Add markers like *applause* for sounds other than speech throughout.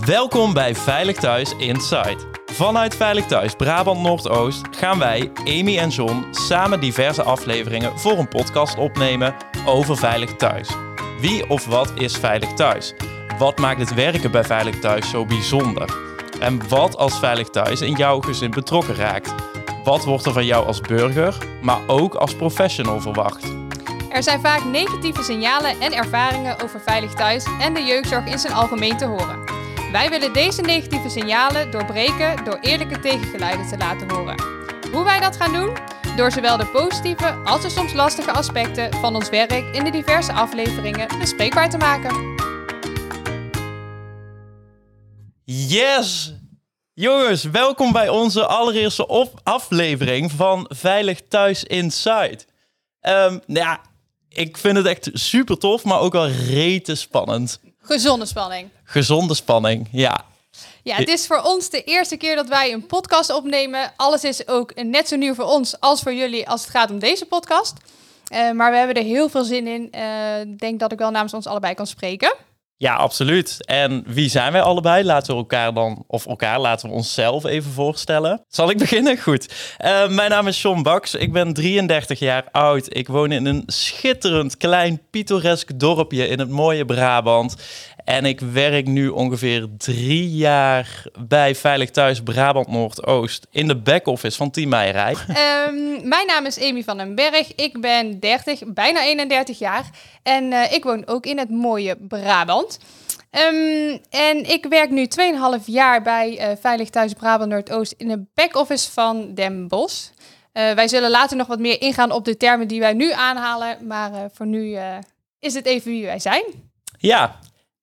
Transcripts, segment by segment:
Welkom bij Veilig Thuis Inside. Vanuit Veilig Thuis Brabant Noordoost gaan wij, Amy en John, samen diverse afleveringen voor een podcast opnemen over Veilig Thuis. Wie of wat is Veilig Thuis? Wat maakt het werken bij Veilig Thuis zo bijzonder? En wat als Veilig Thuis in jouw gezin betrokken raakt? Wat wordt er van jou als burger, maar ook als professional verwacht? Er zijn vaak negatieve signalen en ervaringen over Veilig Thuis en de jeugdzorg in zijn algemeen te horen. Wij willen deze negatieve signalen doorbreken door eerlijke tegengeluiden te laten horen. Hoe wij dat gaan doen? Door zowel de positieve als de soms lastige aspecten van ons werk in de diverse afleveringen bespreekbaar te maken. Yes! Jongens, welkom bij onze allereerste aflevering van Veilig Thuis Inside. Ehm, nou ja, ik vind het echt super tof, maar ook wel rete spannend. Gezonde spanning. Gezonde spanning, ja. Ja, het is voor ons de eerste keer dat wij een podcast opnemen. Alles is ook net zo nieuw voor ons als voor jullie als het gaat om deze podcast. Eh, maar we hebben er heel veel zin in. Eh, Ik denk dat ik wel namens ons allebei kan spreken. Ja, absoluut. En wie zijn wij allebei? Laten we elkaar dan, of elkaar, laten we onszelf even voorstellen. Zal ik beginnen? Goed. Eh, mijn naam is John Baks. Ik ben 33 jaar oud. Ik woon in een schitterend klein pittoresk dorpje in het mooie Brabant. En ik werk nu ongeveer drie jaar bij Veilig Thuis Brabant Noordoost in de back-office van Team Meijerij. Ehm, mijn naam is Amy van den Berg. Ik ben 30, bijna 31 jaar. En eh, ik woon ook in het mooie Brabant. Ehm, en ik werk nu 2,5 jaar bij eh, Veilig Thuis Brabant Noordoost in de back-office van Den Bosch. Eh, wij zullen later nog wat meer ingaan op de termen die wij nu aanhalen. Maar voor nu is het even wie wij zijn. Ja,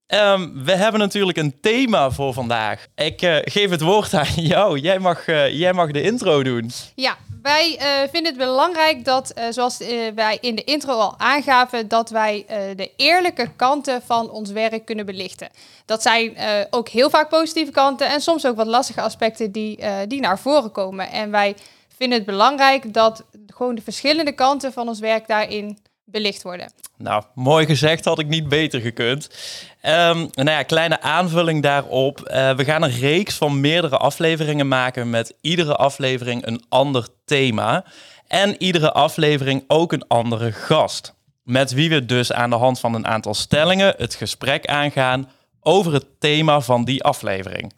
ehm, we hebben natuurlijk een thema voor vandaag. Ik eh, geef het woord aan *laughs* jou. Jij mag, eh, jij mag de intro doen. Ja, wij eh, vinden het belangrijk dat, zoals wij in de intro al aangaven, dat wij de eerlijke kanten van ons werk kunnen belichten. Dat zijn ook heel vaak positieve kanten en soms ook wat lastige aspecten die, die naar voren komen. En wij vinden het belangrijk dat gewoon de verschillende kanten van ons werk daarin belicht worden. Nou, mooi gezegd, had ik niet beter gekund. Ehm, nou ja, kleine aanvulling daarop. Eh, we gaan een reeks van meerdere afleveringen maken met iedere aflevering een ander thema. En iedere aflevering ook een andere gast. Met wie we dus aan de hand van een aantal stellingen het gesprek aangaan over het thema van die aflevering.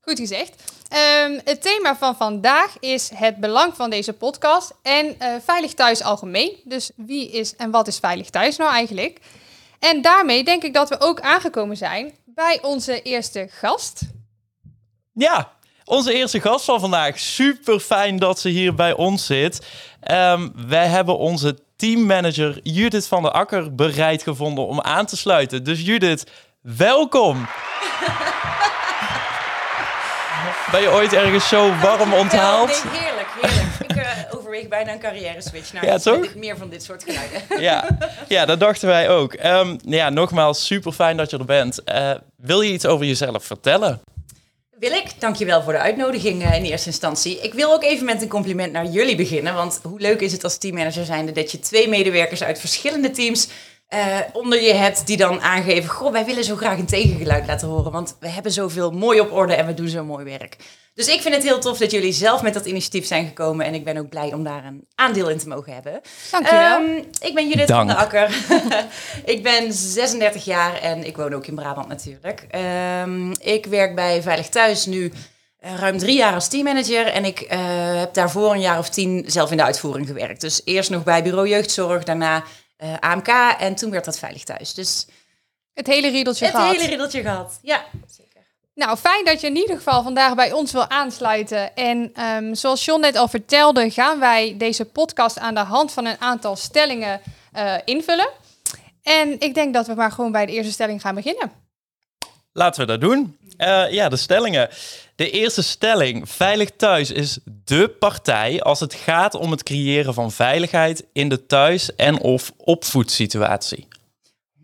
Goed gezegd. Ehm, het thema van vandaag is het belang van deze podcast en eh, veilig thuis algemeen. Dus wie is en wat is veilig thuis nou eigenlijk? En daarmee denk ik dat we ook aangekomen zijn bij onze eerste gast. Ja, onze eerste gast van vandaag. Super fijn dat ze hier bij ons zit. Ehm, wij hebben onze teammanager Judith van der Akker bereid gevonden om aan te sluiten. Dus Judith, welkom. *laughs* ben je ooit ergens zo warm onthaald? Nee, heerlijk, heerlijk. Ik eh, overweeg bijna een carrière switch naar Ja, toch? meer van dit soort geluiden. *laughs* Ja, ja, dat dachten wij ook. Ehm, ja, nogmaals, super fijn dat je er bent. Eh, wil je iets over jezelf vertellen? Wil ik, dankjewel voor de uitnodiging eh, in eerste instantie. Ik wil ook even met een compliment naar jullie beginnen. Want hoe leuk is het als teammanager zijnde dat je twee medewerkers uit verschillende teams eh, onder je hebt die dan aangeven... Goh, wij willen zo graag een tegengeluid laten horen, want we hebben zoveel mooi op orde en we doen zo mooi werk. Dus ik vind het heel tof dat jullie zelf met dat initiatief zijn gekomen en ik ben ook blij om daar een aandeel in te mogen hebben. Dankjewel. Ehm, ik ben Judith Dank. van der Akker. *laughs* ik ben 36 jaar en ik woon ook in Brabant natuurlijk. Ehm, ik werk bij Veilig Thuis nu eh, ruim drie jaar als teammanager. En ik eh, heb daarvoor een jaar of tien zelf in de uitvoering gewerkt. Dus eerst nog bij Bureau Jeugdzorg, daarna eh, AMK en toen werd dat Veilig Thuis. Dus het hele riedeltje het gehad. hele riddeltje gehad. Ja, zeker. Nou, fijn dat je in ieder geval vandaag bij ons wil aansluiten. En ehm, zoals John net al vertelde, gaan wij deze podcast aan de hand van een aantal stellingen eh, invullen. En ik denk dat we maar gewoon bij de eerste stelling gaan beginnen. Laten we dat doen. Eh, ja, de stellingen. De eerste stelling. Veilig Thuis is dé partij als het gaat om het creëren van veiligheid in de thuis- en of opvoedsituatie.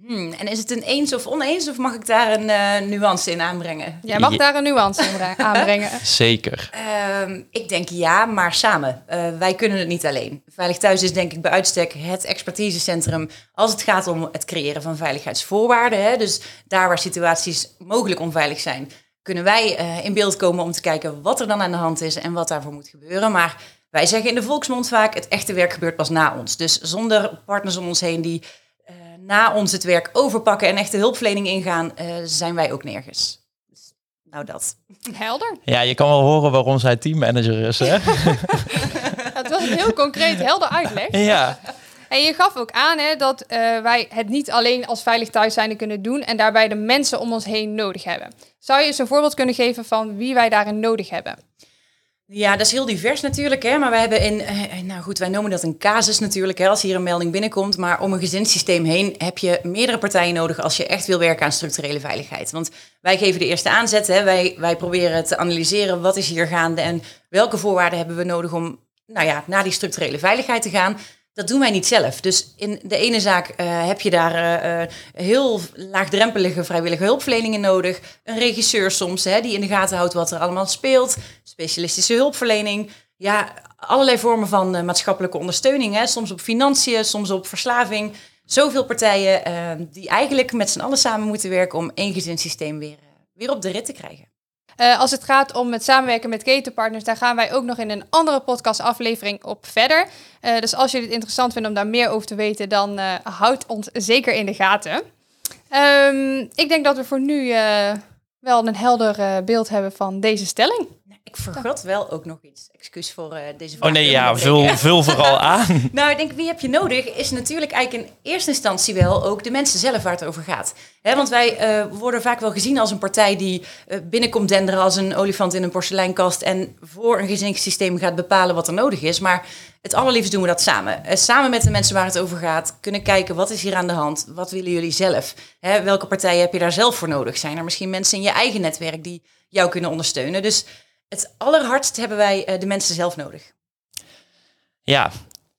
Hmm, en is het een eens of oneens of mag ik daar een uh, nuance in aanbrengen? Jij mag daar een nuance in *laughs* aanbrengen. Zeker. Uh, ik denk ja, maar samen. Uh, wij kunnen het niet alleen. Veilig Thuis is denk ik bij uitstek het expertisecentrum als het gaat om het creëren van veiligheidsvoorwaarden. Hè. Dus daar waar situaties mogelijk onveilig zijn, kunnen wij uh, in beeld komen om te kijken wat er dan aan de hand is en wat daarvoor moet gebeuren. Maar wij zeggen in de volksmond vaak, het echte werk gebeurt pas na ons. Dus zonder partners om ons heen die uh, na ons het werk overpakken en echte hulpverlening ingaan, uh, zijn wij ook nergens. Dus, nou dat. Helder. Ja, je kan wel horen waarom zij teammanager is, hè? *laughs* Het was een heel concreet, helder uitleg. Ja. En je gaf ook aan hè, dat uh, wij het niet alleen als veilig thuis kunnen doen en daarbij de mensen om ons heen nodig hebben. Zou je eens een voorbeeld kunnen geven van wie wij daarin nodig hebben? Ja, dat is heel divers natuurlijk. Hè? Maar wij hebben in, nou goed, wij noemen dat een casus natuurlijk, hè, als hier een melding binnenkomt. Maar om een gezinssysteem heen heb je meerdere partijen nodig als je echt wil werken aan structurele veiligheid. Want wij geven de eerste aanzet. Hè? Wij, wij proberen te analyseren wat is hier gaande en welke voorwaarden hebben we nodig om nou ja, naar die structurele veiligheid te gaan. Dat doen wij niet zelf. Dus in de ene zaak uh, heb je daar uh, heel laagdrempelige vrijwillige hulpverleningen nodig. Een regisseur soms, hè, die in de gaten houdt wat er allemaal speelt. Specialistische hulpverlening. Ja, allerlei vormen van maatschappelijke ondersteuning. Hè. Soms op financiën, soms op verslaving. Zoveel partijen die eigenlijk met z'n allen samen moeten werken om één gezinssysteem weer, weer op de rit te krijgen. Uh, als het gaat om het samenwerken met ketenpartners, daar gaan wij ook nog in een andere podcastaflevering op verder. Uh, dus als je het interessant vindt om daar meer over te weten, dan uh, houd ons zeker in de gaten. Um, ik denk dat we voor nu wel een helder beeld hebben van deze stelling. Ik vergat wel ook nog iets. Excuus voor uh, deze vraag. Oh nee, ja, vul, *laughs* vul vooral aan. nou, ik denk, wie heb je nodig? Is natuurlijk eigenlijk in eerste instantie wel ook de mensen zelf waar het over gaat. He, want wij uh, worden vaak wel gezien als een partij die uh, binnenkomt denderen als een olifant in een porseleinkast en voor een gezinssysteem gaat bepalen wat er nodig is. Maar het allerliefst doen we dat samen. samen met de mensen waar het over gaat, kunnen kijken wat is hier aan de hand? Wat willen jullie zelf? He, welke partijen heb je daar zelf voor nodig? Zijn er misschien mensen in je eigen netwerk die jou kunnen ondersteunen? Dus het allerhardst hebben wij uh, de mensen zelf nodig. Ja,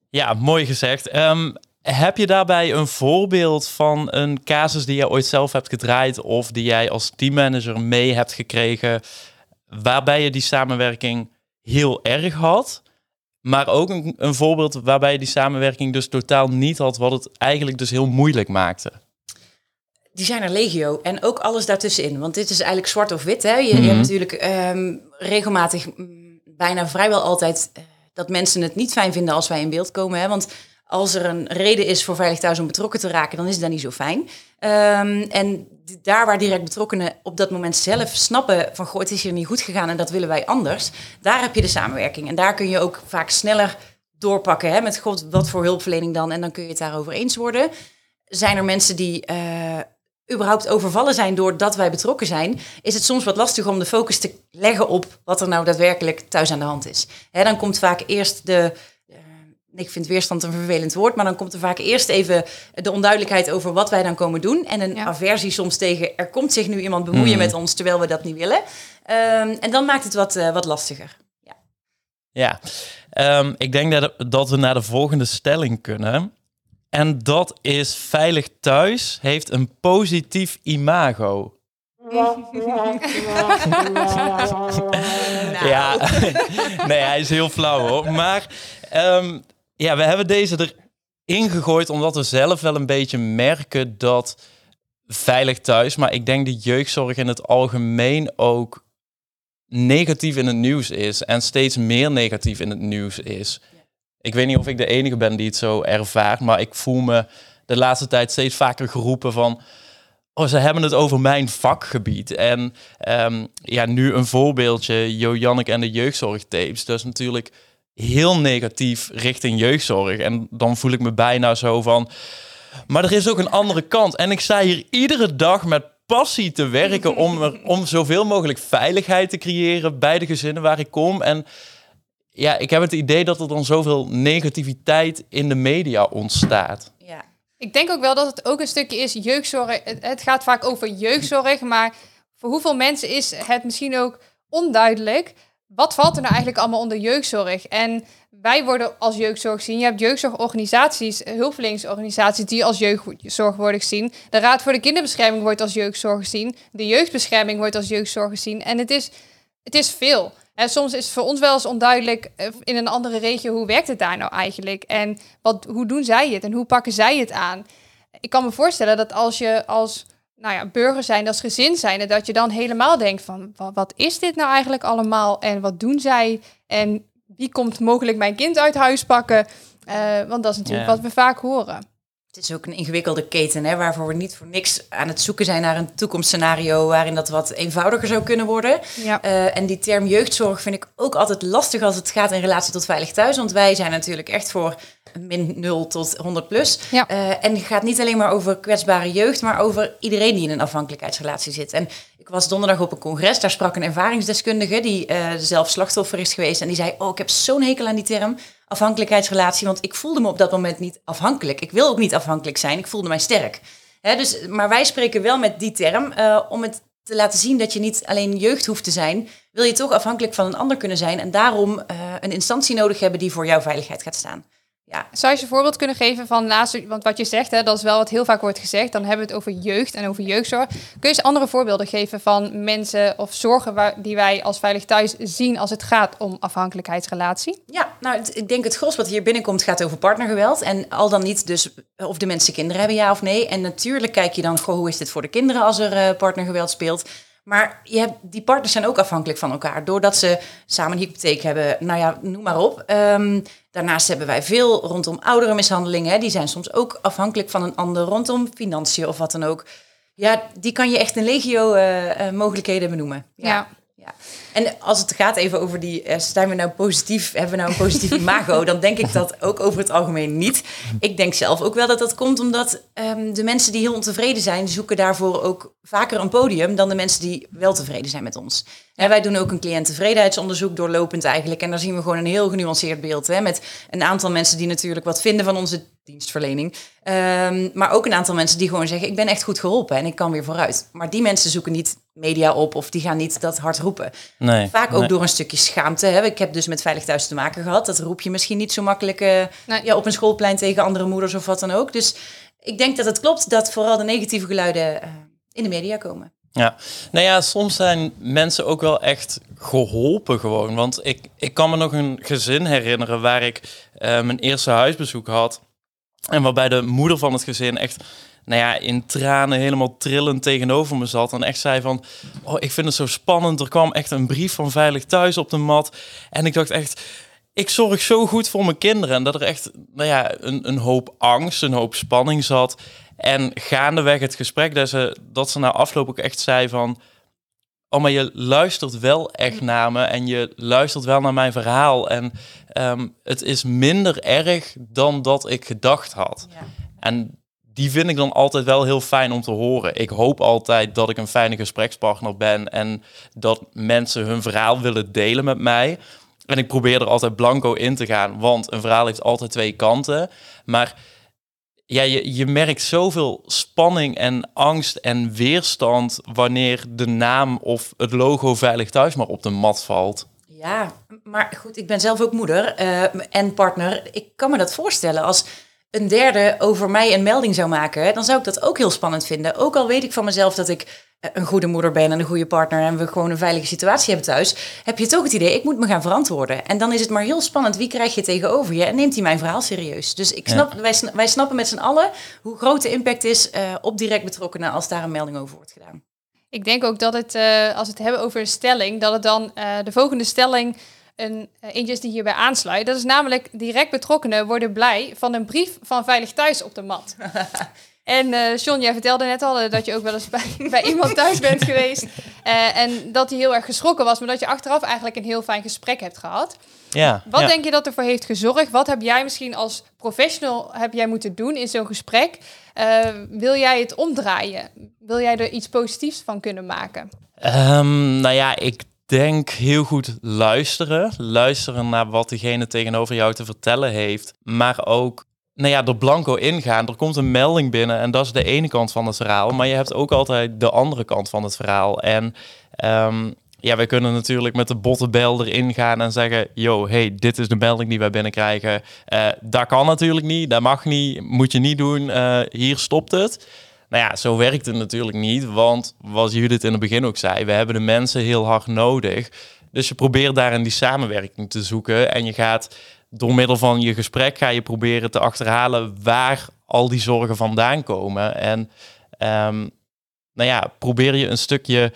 ja mooi gezegd. Um, heb je daarbij een voorbeeld van een casus die je ooit zelf hebt gedraaid of die jij als teammanager mee hebt gekregen, waarbij je die samenwerking heel erg had, maar ook een, een voorbeeld waarbij je die samenwerking dus totaal niet had, wat het eigenlijk dus heel moeilijk maakte? Die zijn er legio. En ook alles daartussenin. Want dit is eigenlijk zwart of wit. Hè? Je, mm -hmm. je hebt natuurlijk um, regelmatig, bijna vrijwel altijd, uh, dat mensen het niet fijn vinden als wij in beeld komen. Hè? Want als er een reden is voor Veilig Thuis om betrokken te raken, dan is dat niet zo fijn. Um, en daar waar direct betrokkenen op dat moment zelf snappen van, goh, het is hier niet goed gegaan en dat willen wij anders. Daar heb je de samenwerking. En daar kun je ook vaak sneller doorpakken hè? met, god, wat voor hulpverlening dan? En dan kun je het daarover eens worden. Zijn er mensen die uh, überhaupt overvallen zijn doordat wij betrokken zijn, is het soms wat lastig om de focus te leggen op wat er nou daadwerkelijk thuis aan de hand is. He, dan komt vaak eerst de. Uh, ik vind weerstand een vervelend woord, maar dan komt er vaak eerst even de onduidelijkheid over wat wij dan komen doen. En een ja. aversie soms tegen er komt zich nu iemand bemoeien mm. met ons terwijl we dat niet willen. Um, en dan maakt het wat, uh, wat lastiger. Ja, ja. Um, ik denk dat, dat we naar de volgende stelling kunnen. En dat is veilig thuis heeft een positief imago. *laughs* ja, *laughs* nee, hij is heel flauw hoor. Maar um, ja, we hebben deze erin gegooid omdat we zelf wel een beetje merken dat veilig thuis, maar ik denk de jeugdzorg in het algemeen ook negatief in het nieuws is en steeds meer negatief in het nieuws is. Ik weet niet of ik de enige ben die het zo ervaart, maar ik voel me de laatste tijd steeds vaker geroepen van. Oh, ze hebben het over mijn vakgebied. En um, ja, nu een voorbeeldje, Jo Jannik en de jeugdzorgtapes. Dat is natuurlijk heel negatief richting jeugdzorg. En dan voel ik me bijna zo van. Maar er is ook een andere kant. En ik sta hier iedere dag met passie te werken om, om zoveel mogelijk veiligheid te creëren bij de gezinnen waar ik kom. En ja, ik heb het idee dat er dan zoveel negativiteit in de media ontstaat. Ja. Ik denk ook wel dat het ook een stukje is jeugdzorg. Het gaat vaak over jeugdzorg, maar voor hoeveel mensen is het misschien ook onduidelijk wat valt er nou eigenlijk allemaal onder jeugdzorg? En wij worden als jeugdzorg gezien. Je hebt jeugdzorgorganisaties, hulpverleningsorganisaties die als jeugdzorg worden gezien. De Raad voor de Kinderbescherming wordt als jeugdzorg gezien. De jeugdbescherming wordt als jeugdzorg gezien. En het is, het is veel. En soms is het voor ons wel eens onduidelijk eh, in een andere regio hoe werkt het daar nou eigenlijk? En wat, hoe doen zij het en hoe pakken zij het aan? Ik kan me voorstellen dat als je als nou ja, burger zijn, als gezin zijn, dat je dan helemaal denkt van wat, is dit nou eigenlijk allemaal en wat doen zij en wie komt mogelijk mijn kind uit huis pakken? Uh, want dat is natuurlijk wat we vaak horen. Het is ook een ingewikkelde keten, hè, waarvoor we niet voor niks aan het zoeken zijn naar een toekomstscenario waarin dat wat eenvoudiger zou kunnen worden. Ja. Uh, en die term jeugdzorg vind ik ook altijd lastig als het gaat in relatie tot veilig thuis. Want wij zijn natuurlijk echt voor min 0 tot 100 plus. Ja. Uh, en het gaat niet alleen maar over kwetsbare jeugd, maar over iedereen die in een afhankelijkheidsrelatie zit. En ik was donderdag op een congres, daar sprak een ervaringsdeskundige die uh, zelf slachtoffer is geweest. En die zei, oh, ik heb zo'n hekel aan die term afhankelijkheidsrelatie, want ik voelde me op dat moment niet afhankelijk. Ik wil ook niet afhankelijk zijn, ik voelde mij sterk. dus, maar wij spreken wel met die term uh, om het te laten zien dat je niet alleen jeugd hoeft te zijn, wil je toch afhankelijk van een ander kunnen zijn en daarom uh, een instantie nodig hebben die voor jouw veiligheid gaat staan. Zou je een voorbeeld kunnen geven van naast, want wat je zegt, hè, dat is wel wat heel vaak wordt gezegd, dan hebben we het over jeugd en over jeugdzorg. Kun je eens andere voorbeelden geven van mensen of zorgen waar, die wij als Veilig Thuis zien als het gaat om afhankelijkheidsrelatie? Ja, nou, ik denk het gros wat hier binnenkomt gaat over partnergeweld. En al dan niet dus of de mensen kinderen hebben, ja of nee. En natuurlijk kijk je dan, hoe is dit voor de kinderen als er uh, partnergeweld speelt. Maar je hebt, die partners zijn ook afhankelijk van elkaar. Doordat ze samen een hypotheek hebben, nou ja, noem maar op. Um, daarnaast hebben wij veel rondom ouderenmishandelingen. Die zijn soms ook afhankelijk van een ander rondom financiën of wat dan ook. Ja, die kan je echt een legio uh, mogelijkheden benoemen. ja. Ja. En als het gaat even over die, uh, zijn we nou positief, hebben we nou een positief *laughs* imago, dan denk ik dat ook over het algemeen niet. Ik denk zelf ook wel dat dat komt omdat um, de mensen die heel ontevreden zijn, zoeken daarvoor ook vaker een podium dan de mensen die wel tevreden zijn met ons. En wij doen ook een cliënttevredenheidsonderzoek doorlopend eigenlijk. En daar zien we gewoon een heel genuanceerd beeld. Hè, met een aantal mensen die natuurlijk wat vinden van onze dienstverlening. Um, maar ook een aantal mensen die gewoon zeggen: Ik ben echt goed geholpen en ik kan weer vooruit. Maar die mensen zoeken niet media op of die gaan niet dat hard roepen. Nee, Vaak ook door een stukje schaamte. Hè. Ik heb dus met Veilig Thuis te maken gehad. Dat roep je misschien niet zo makkelijk uh, ja, op een schoolplein tegen andere moeders of wat dan ook. Dus ik denk dat het klopt dat vooral de negatieve geluiden uh, in de media komen. Ja, nou ja, soms zijn mensen ook wel echt geholpen gewoon. Want ik, ik kan me nog een gezin herinneren waar ik uh, mijn eerste huisbezoek had. En waarbij de moeder van het gezin echt nou ja, in tranen helemaal trillend tegenover me zat. En echt zei van, oh, ik vind het zo spannend. Er kwam echt een brief van Veilig Thuis op de mat. En ik dacht echt, ik zorg zo goed voor mijn kinderen. En dat er echt, nou ja, een, een hoop angst, een hoop spanning zat. En gaandeweg het gesprek dat ze, dat ze na afloop ook echt zei van... Oh, maar je luistert wel echt naar me en je luistert wel naar mijn verhaal. En um, het is minder erg dan dat ik gedacht had. Ja. En die vind ik dan altijd wel heel fijn om te horen. Ik hoop altijd dat ik een fijne gesprekspartner ben en dat mensen hun verhaal willen delen met mij. En ik probeer er altijd blanco in te gaan, want een verhaal heeft altijd twee kanten. Maar ja, je, je merkt zoveel spanning en angst en weerstand wanneer de naam of het logo Veilig Thuis maar op de mat valt. Ja, maar goed, ik ben zelf ook moeder uh, en partner. Ik kan me dat voorstellen als een derde over mij een melding zou maken, dan zou ik dat ook heel spannend vinden. Ook al weet ik van mezelf dat ik eh, een goede moeder ben en een goede partner en we gewoon een veilige situatie hebben thuis, heb je toch het idee, ik moet me gaan verantwoorden. En dan is het maar heel spannend, wie krijg je tegenover je en neemt hij mijn verhaal serieus? Dus ik snap, wij, wij snappen met z'n allen hoe groot de impact is uh, op direct betrokkenen als daar een melding over wordt gedaan. Ik denk ook dat het, uh, als we het hebben over een stelling, dat het dan de volgende stelling een uh, eentje die hierbij aansluit. Dat is namelijk direct betrokkenen worden blij van een brief van Veilig Thuis op de mat. *laughs* en uh, John, jij vertelde net al uh, dat je ook wel eens bij, *laughs* bij iemand thuis bent geweest. en dat hij heel erg geschrokken was, maar dat je achteraf eigenlijk een heel fijn gesprek hebt gehad. Ja, Wat denk je dat ervoor heeft gezorgd? Wat heb jij misschien als professional heb jij moeten doen in zo'n gesprek? wil jij het omdraaien? Wil jij er iets positiefs van kunnen maken? Um, nou ja, ik denk heel goed luisteren. Luisteren naar wat degene tegenover jou te vertellen heeft. Maar ook, nou ja, er blanco ingaan. Er komt een melding binnen en dat is de ene kant van het verhaal. Maar je hebt ook altijd de andere kant van het verhaal. En um, ja, wij kunnen natuurlijk met de bottenbel erin gaan en zeggen: Yo, hey, dit is de melding die wij binnenkrijgen. Uh, dat kan natuurlijk niet, dat mag niet, moet je niet doen. Uh, hier stopt het. Nou ja, zo werkt het natuurlijk niet, want wat Judith in het begin ook zei, we hebben de mensen heel hard nodig. Dus je probeert daarin die samenwerking te zoeken en je gaat door middel van je gesprek ga je proberen te achterhalen waar al die zorgen vandaan komen. En um, nou ja, probeer je een stukje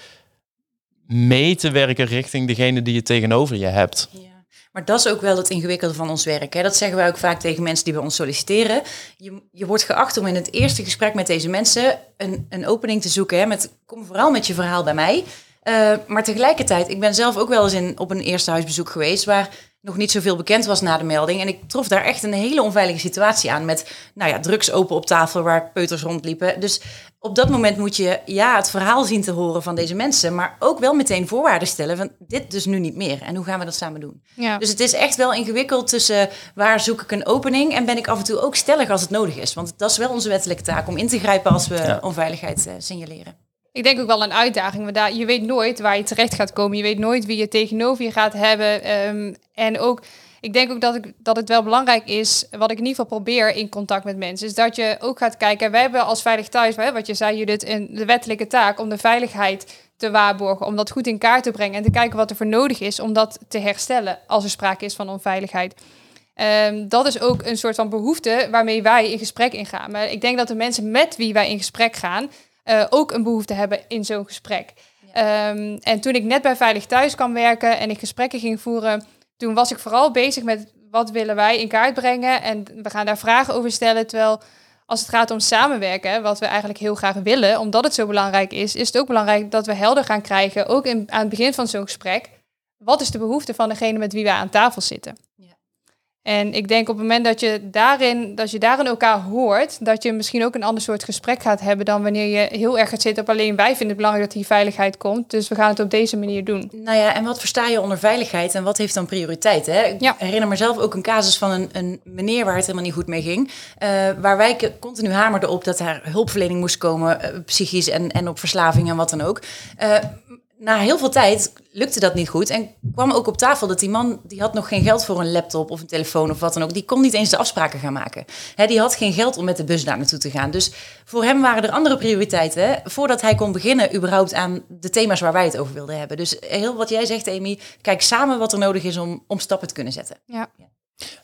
mee te werken richting degene die je tegenover je hebt. Ja. Maar dat is ook wel het ingewikkelde van ons werk. Hè? Dat zeggen wij ook vaak tegen mensen die bij ons solliciteren. Je, je wordt geacht om in het eerste gesprek met deze mensen een, een opening te zoeken. Hè? Met, kom vooral met je verhaal bij mij. Uh, maar tegelijkertijd, ik ben zelf ook wel eens in, op een eerste huisbezoek geweest... waar nog niet zoveel bekend was na de melding. En ik trof daar echt een hele onveilige situatie aan met nou ja, drugs open op tafel waar peuters rondliepen. Dus op dat moment moet je ja, het verhaal zien te horen van deze mensen, maar ook wel meteen voorwaarden stellen van dit dus nu niet meer. En hoe gaan we dat samen doen? Ja. Dus het is echt wel ingewikkeld tussen waar zoek ik een opening en ben ik af en toe ook stellig als het nodig is. Want dat is wel onze wettelijke taak om in te grijpen als we onveiligheid uh, signaleren. Ik denk ook wel een uitdaging. Want daar, je weet nooit waar je terecht gaat komen. Je weet nooit wie je tegenover je gaat hebben. Ehm, en ook, ik denk ook dat, ik, dat het wel belangrijk is, wat ik in ieder geval probeer in contact met mensen, is dat je ook gaat kijken. Wij hebben als Veilig Thuis, wat je zei, Judith, in de wettelijke taak om de veiligheid te waarborgen, om dat goed in kaart te brengen en te kijken wat er voor nodig is om dat te herstellen als er sprake is van onveiligheid. Um, dat is ook een soort van behoefte waarmee wij in gesprek ingaan. Maar ik denk dat de mensen met wie wij in gesprek gaan, uh, ook een behoefte hebben in zo'n gesprek. Um, en toen ik net bij Veilig Thuis kwam werken en ik gesprekken ging voeren, toen was ik vooral bezig met wat willen wij in kaart brengen. En we gaan daar vragen over stellen. Terwijl als het gaat om samenwerken, wat we eigenlijk heel graag willen, omdat het zo belangrijk is, is het ook belangrijk dat we helder gaan krijgen, ook in, aan het begin van zo'n gesprek, wat is de behoefte van degene met wie wij aan tafel zitten. En ik denk op het moment dat je daarin, dat je daarin elkaar hoort, dat je misschien ook een ander soort gesprek gaat hebben dan wanneer je heel erg gaat zitten op alleen wij vinden het belangrijk dat die veiligheid komt. Dus we gaan het op deze manier doen. Nou ja, en wat versta je onder veiligheid en wat heeft dan prioriteit? Hè? Ik herinner mezelf ook een casus van een, een meneer waar het helemaal niet goed mee ging. Uh, waar wij continu hamerden op dat er hulpverlening moest komen, uh, psychisch en, en op verslaving en wat dan ook. Uh, na heel veel tijd lukte dat niet goed. En kwam ook op tafel dat die man, die had nog geen geld voor een laptop of een telefoon of wat dan ook. Die kon niet eens de afspraken gaan maken. He, die had geen geld om met de bus daar naartoe te gaan. Dus voor hem waren er andere prioriteiten voordat hij kon beginnen überhaupt aan de thema's waar wij het over wilden hebben. Dus heel wat jij zegt, Amy, kijk samen wat er nodig is om, om stappen te kunnen zetten. Ja.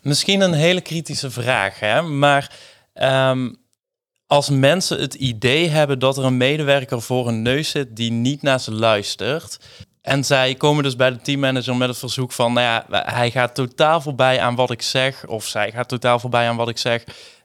Misschien een hele kritische vraag, hè? maar... Um als mensen het idee hebben dat er een medewerker voor hun neus zit die niet naar ze luistert. En zij komen dus bij de teammanager met het verzoek van, nou ja, hij gaat totaal voorbij aan wat ik zeg, of zij gaat totaal voorbij aan wat ik zeg.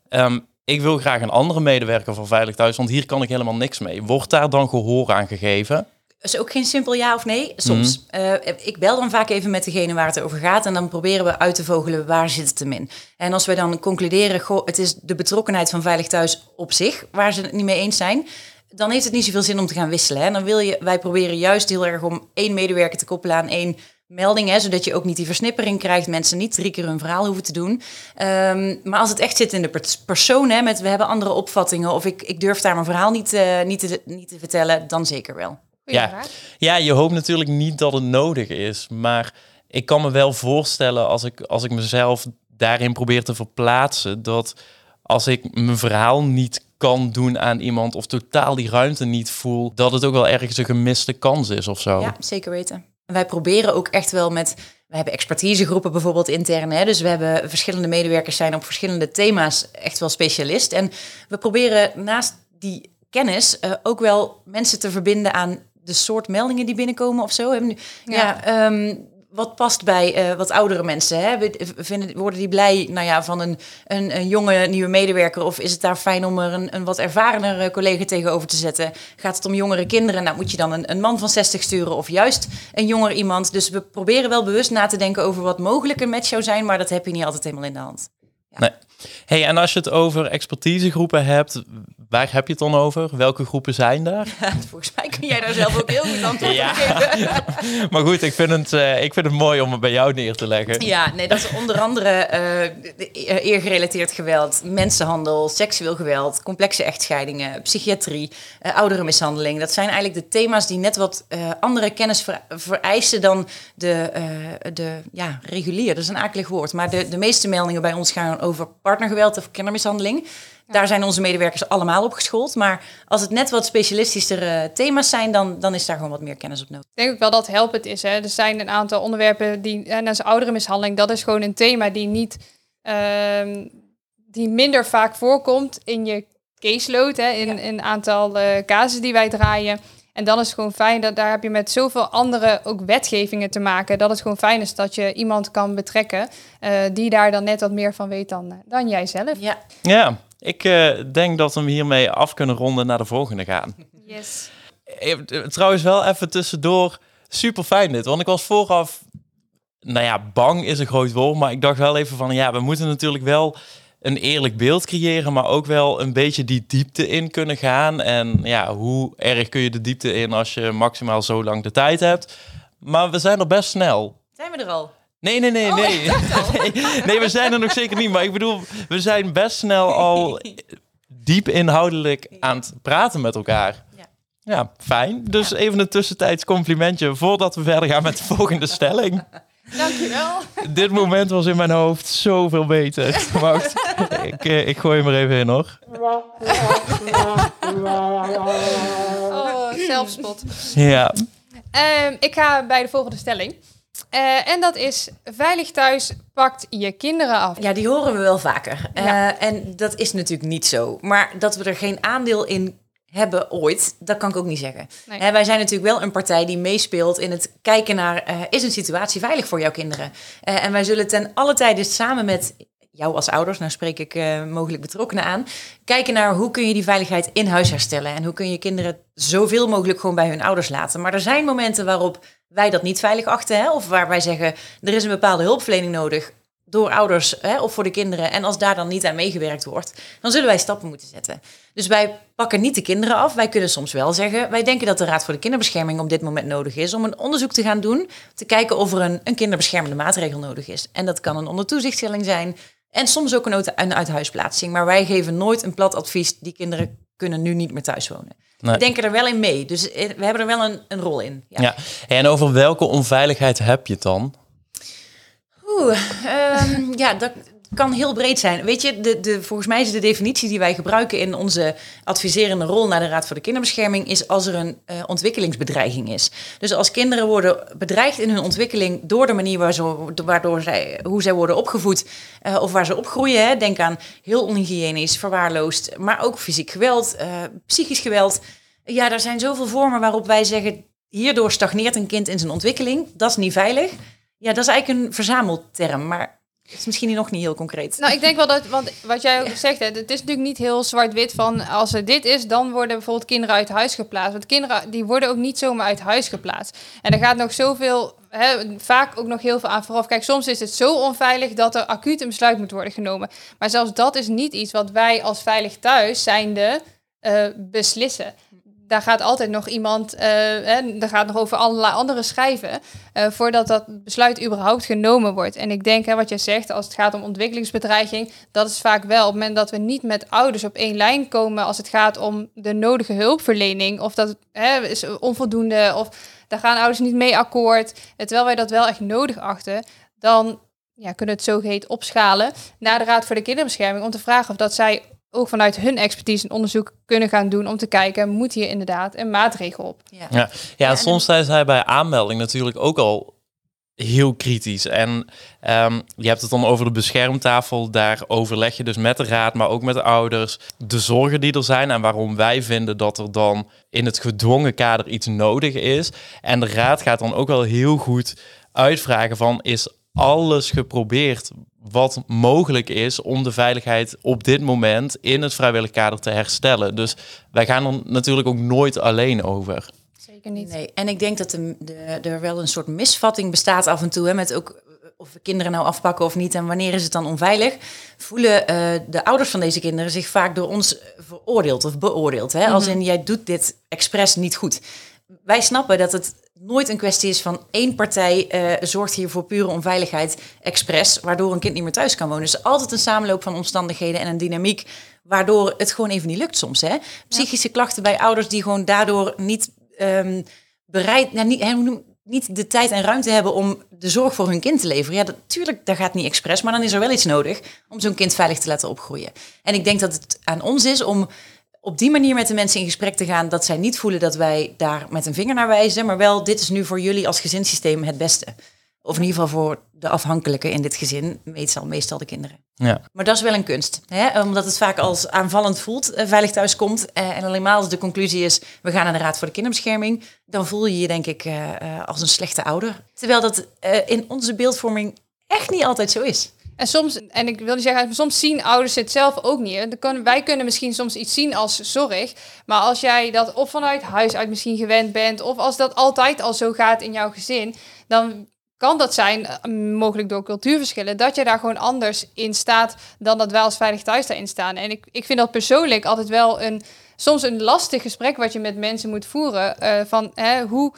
Um, ik wil graag een andere medewerker van Veilig Thuis, want hier kan ik helemaal niks mee. Wordt daar dan gehoor aan gegeven? Is ook geen simpel ja of nee. Soms. Eh, ik bel dan vaak even met degene waar het over gaat. En dan proberen we uit te vogelen waar zit het hem in. En als we dan concluderen, goh, het is de betrokkenheid van Veilig Thuis op zich, waar ze het niet mee eens zijn. Dan heeft het niet zoveel zin om te gaan wisselen. En dan wil je, wij proberen juist heel erg om één medewerker te koppelen aan één melding, hè, zodat je ook niet die versnippering krijgt, mensen niet drie keer hun verhaal hoeven te doen. Um, maar als het echt zit in de persoon, hè, met we hebben andere opvattingen of ik, ik durf daar mijn verhaal niet, uh, niet, te, niet te vertellen, dan zeker wel ja. ja, je hoopt natuurlijk niet dat het nodig is. Maar ik kan me wel voorstellen als ik, als ik mezelf daarin probeer te verplaatsen, dat als ik mijn verhaal niet kan doen aan iemand of totaal die ruimte niet voel, dat het ook wel ergens een gemiste kans is of zo. Ja, zeker weten. Wij proberen ook echt wel met. We hebben expertisegroepen bijvoorbeeld intern. Hè? Dus we hebben verschillende medewerkers zijn op verschillende thema's echt wel specialist. En we proberen naast die kennis uh, ook wel mensen te verbinden aan de soort meldingen die binnenkomen of zo. Ja, ja ehm, wat past bij uh, wat oudere mensen? Hè? Vinden, worden die blij nou ja, van een, een, een, jonge nieuwe medewerker? Of is het daar fijn om er een, een wat ervarener collega tegenover te zetten? Gaat het om jongere kinderen? Nou, moet je dan een, een man van 60 sturen of juist een jonger iemand? Dus we proberen wel bewust na te denken over wat mogelijk een match zou zijn, maar dat heb je niet altijd helemaal in de hand. Ja. Nee. Hey, en als je het over expertisegroepen hebt, waar heb je het dan over? Welke groepen zijn daar? *laughs* Volgens mij kun jij daar zelf ook heel goed antwoord Ja. op geven. *laughs* maar goed, ik vind, het, eh, ik vind het mooi om het bij jou neer te leggen. Ja, nee, dat is onder andere eh, eergerelateerd geweld, mensenhandel, seksueel geweld, complexe echtscheidingen, psychiatrie, eh ouderenmishandeling. Dat zijn eigenlijk de thema's die net wat andere kennis ver- vereisen dan de, de ja, regulier. Dat is een akelig woord. Maar de, de meeste meldingen bij ons gaan over partnergeweld of kindermishandeling. Daar zijn onze medewerkers allemaal op geschoold. Maar als het net wat specialistischere thema's zijn, dan, dan is daar gewoon wat meer kennis op nodig. Ik denk ook wel dat helpend is. Hè. Er zijn een aantal onderwerpen die, en dat is ouderenmishandeling, dat is gewoon een thema die niet, ehm, die minder vaak voorkomt in je caseload, hè, in in een aantal eh casussen die wij draaien. En dan is het gewoon fijn dat daar heb je met zoveel andere ook wetgevingen te maken. Dat het gewoon fijn is dat je iemand kan betrekken eh, die daar dan net wat meer van weet dan, eh, dan jij zelf. Ja, Ja, ik eh, denk dat we hem hiermee af kunnen ronden naar de volgende gaan. Yes. Eh, Trouwens wel even tussendoor, super fijn dit. Want ik was vooraf, nou ja, bang is een groot woord. Maar ik dacht wel even van, ja, we moeten natuurlijk wel een eerlijk beeld creëren. Maar ook wel een beetje die diepte in kunnen gaan. En ja, hoe erg kun je de diepte in als je maximaal zo lang de tijd hebt. Maar we zijn er best snel. zijn we er al? Nee, nee, nee, nee. *laughs* nee. Nee, we zijn er nog zeker niet. Maar ik bedoel, we zijn best snel al diep inhoudelijk aan het praten met elkaar. Ja. Ja, fijn. Dus even een tussentijds complimentje voordat we verder gaan met de volgende stelling. *laughs* Dankjewel. Dit moment was in mijn hoofd zoveel beter. *laughs* Wacht, ik, eh, ik gooi hem er even in hoor. Oh, zelfspot. Ja, Ehm, ik ga bij de volgende stelling. Eh, en dat is, veilig thuis pakt je kinderen af. Ja, die horen we wel vaker. Ja. Eh, en dat is natuurlijk niet zo. Maar dat we er geen aandeel in hebben ooit, dat kan ik ook niet zeggen. Nee. Hè, wij zijn natuurlijk wel een partij die meespeelt in het kijken naar... eh, is een situatie veilig voor jouw kinderen? Eh, en wij zullen ten alle tijde samen met jou als ouders... nou spreek ik eh, mogelijk betrokkenen aan... kijken naar hoe kun je die veiligheid in huis herstellen... en hoe kun je kinderen zoveel mogelijk gewoon bij hun ouders laten. Maar er zijn momenten waarop wij dat niet veilig achten... Hè, of waar wij zeggen, er is een bepaalde hulpverlening nodig door ouders hè, of voor de kinderen. En als daar dan niet aan meegewerkt wordt, dan zullen wij stappen moeten zetten. Dus wij pakken niet de kinderen af. Wij kunnen soms wel zeggen, wij denken dat de Raad voor de Kinderbescherming op dit moment nodig is om een onderzoek te gaan doen, te kijken of er een, een kinderbeschermende maatregel nodig is. En dat kan een ondertoezichtstelling zijn en soms ook een, uit- een uithuisplaatsing. Maar wij geven nooit een plat advies, die kinderen kunnen nu niet meer thuis wonen. Nee. We denken er wel in mee, dus eh, we hebben er wel een, een rol in. Ja. ja. En over welke onveiligheid heb je het dan? Oeh, ehm, ja, dat kan heel breed zijn. Weet je, de, de, volgens mij is de definitie die wij gebruiken in onze adviserende rol naar de Raad voor de Kinderbescherming, is als er een eh, ontwikkelingsbedreiging is. Dus als kinderen worden bedreigd in hun ontwikkeling door de manier waar ze, waardoor zij, hoe zij worden opgevoed eh, of waar ze opgroeien. Denk aan heel onhygiënisch, verwaarloosd, maar ook fysiek geweld, eh, psychisch geweld. Ja, er zijn zoveel vormen waarop wij zeggen, hierdoor stagneert een kind in zijn ontwikkeling. Dat is niet veilig. Ja, dat is eigenlijk een verzamelterm, maar het is misschien nog niet heel concreet. Nou, ik denk wel dat, want wat jij ook zegt, hè, het is natuurlijk niet heel zwart-wit van als er dit is, dan worden bijvoorbeeld kinderen uit huis geplaatst. Want kinderen die worden ook niet zomaar uit huis geplaatst. En er gaat nog zoveel, hè, vaak ook nog heel veel aan vooraf. Kijk, soms is het zo onveilig dat er acuut een besluit moet worden genomen. Maar zelfs dat is niet iets wat wij als veilig thuis zijnde eh, beslissen. Daar gaat altijd nog iemand, eh hè, daar gaat nog over allerlei andere schrijven, eh, voordat dat besluit überhaupt genomen wordt. En ik denk, hè, wat jij zegt, als het gaat om ontwikkelingsbedreiging, dat is vaak wel op het moment dat we niet met ouders op één lijn komen als het gaat om de nodige hulpverlening, of dat hè, is onvoldoende, of daar gaan ouders niet mee akkoord, eh, terwijl wij dat wel echt nodig achten, dan ja, kunnen het zogeheet opschalen naar de Raad voor de Kinderbescherming om te vragen of dat zij ook vanuit hun expertise een onderzoek kunnen gaan doen om te kijken, moet hier inderdaad een maatregel op? Ja. Ja, ja en soms zijn zij bij aanmelding natuurlijk ook al heel kritisch. En ehm, je hebt het dan over de beschermtafel. Daar overleg je dus met de raad, maar ook met de ouders. De zorgen die er zijn en waarom wij vinden dat er dan in het gedwongen kader iets nodig is. En de raad gaat dan ook wel heel goed uitvragen van is alles geprobeerd wat mogelijk is om de veiligheid op dit moment in het vrijwillig kader te herstellen. Dus wij gaan er natuurlijk ook nooit alleen over. Zeker niet. Nee, en ik denk dat de, de, er wel een soort misvatting bestaat af en toe. Hè, met ook of we kinderen nou afpakken of niet en wanneer is het dan onveilig, voelen eh, de ouders van deze kinderen zich vaak door ons veroordeeld of beoordeeld. Hè? Als in jij doet dit expres niet goed. Wij snappen dat het nooit een kwestie is van één partij eh, zorgt hier voor pure onveiligheid expres, waardoor een kind niet meer thuis kan wonen. Is altijd een samenloop van omstandigheden en een dynamiek waardoor het gewoon even niet lukt soms. Hè? Psychische klachten bij ouders die gewoon daardoor niet ehm, bereid, nou, niet, niet de tijd en ruimte hebben om de zorg voor hun kind te leveren. Ja, natuurlijk, dat gaat niet expres, maar dan is er wel iets nodig om zo'n kind veilig te laten opgroeien. En ik denk dat het aan ons is om op die manier met de mensen in gesprek te gaan, dat zij niet voelen dat wij daar met een vinger naar wijzen, maar wel, dit is nu voor jullie als gezinssysteem het beste. Of in ieder geval voor de afhankelijke in dit gezin, meestal, meestal de kinderen. Ja. Maar dat is wel een kunst. Hè? Omdat het vaak als aanvallend voelt, eh, veilig thuis komt. eh, en alleen maar als de conclusie is, we gaan naar de Raad voor de Kinderbescherming. Dan voel je je denk ik eh, als een slechte ouder. Terwijl dat in onze beeldvorming echt niet altijd zo is. En soms, en ik wil niet zeggen, soms zien ouders het zelf ook niet. Wij kunnen misschien soms iets zien als zorg. Maar als jij dat of vanuit huis uit misschien gewend bent, of als dat altijd al zo gaat in jouw gezin, dan kan dat zijn, eh, mogelijk door cultuurverschillen, dat je daar gewoon anders in staat dan dat wij als veilig thuis daarin staan. En ik, ik vind dat persoonlijk altijd wel een, soms een lastig gesprek wat je met mensen moet voeren. eh, van hè, hoe,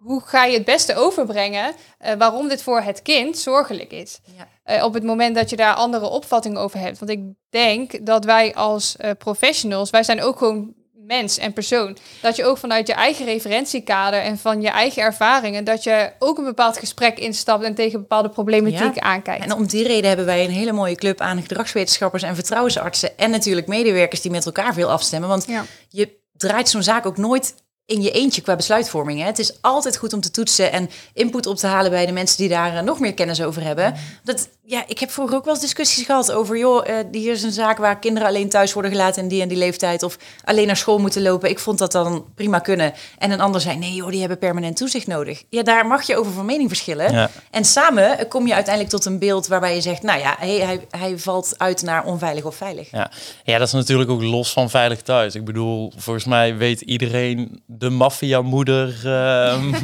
hoe ga je het beste overbrengen eh, waarom dit voor het kind zorgelijk is. Ja. Eh, op het moment dat je daar andere opvattingen over hebt. Want ik denk dat wij als eh, professionals, wij zijn ook gewoon mens en persoon. Dat je ook vanuit je eigen referentiekader en van je eigen ervaringen, dat je ook een bepaald gesprek instapt en tegen bepaalde problematiek Ja. aankijkt. En om die reden hebben wij een hele mooie club aan gedragswetenschappers en vertrouwensartsen. En natuurlijk medewerkers die met elkaar veel afstemmen. Want Ja. je draait zo'n zaak ook nooit in je eentje qua besluitvorming. Hè? Het is altijd goed om te toetsen en input op te halen bij de mensen die daar eh, nog meer kennis over hebben. Dat, ja, ik heb vroeger ook wel eens discussies gehad over, joh, eh, hier is een zaak waar kinderen alleen thuis worden gelaten in die en die leeftijd. Of alleen naar school moeten lopen. Ik vond dat dan prima kunnen. En een ander zei, nee joh, die hebben permanent toezicht nodig. Ja, daar mag je over van mening verschillen. Ja. En samen kom je uiteindelijk tot een beeld waarbij je zegt, nou ja, hey, hij, hij valt uit naar onveilig of veilig. Ja. ja, dat is natuurlijk ook los van veilig thuis. Ik bedoel, volgens mij weet iedereen de maffia-moeder, ehm,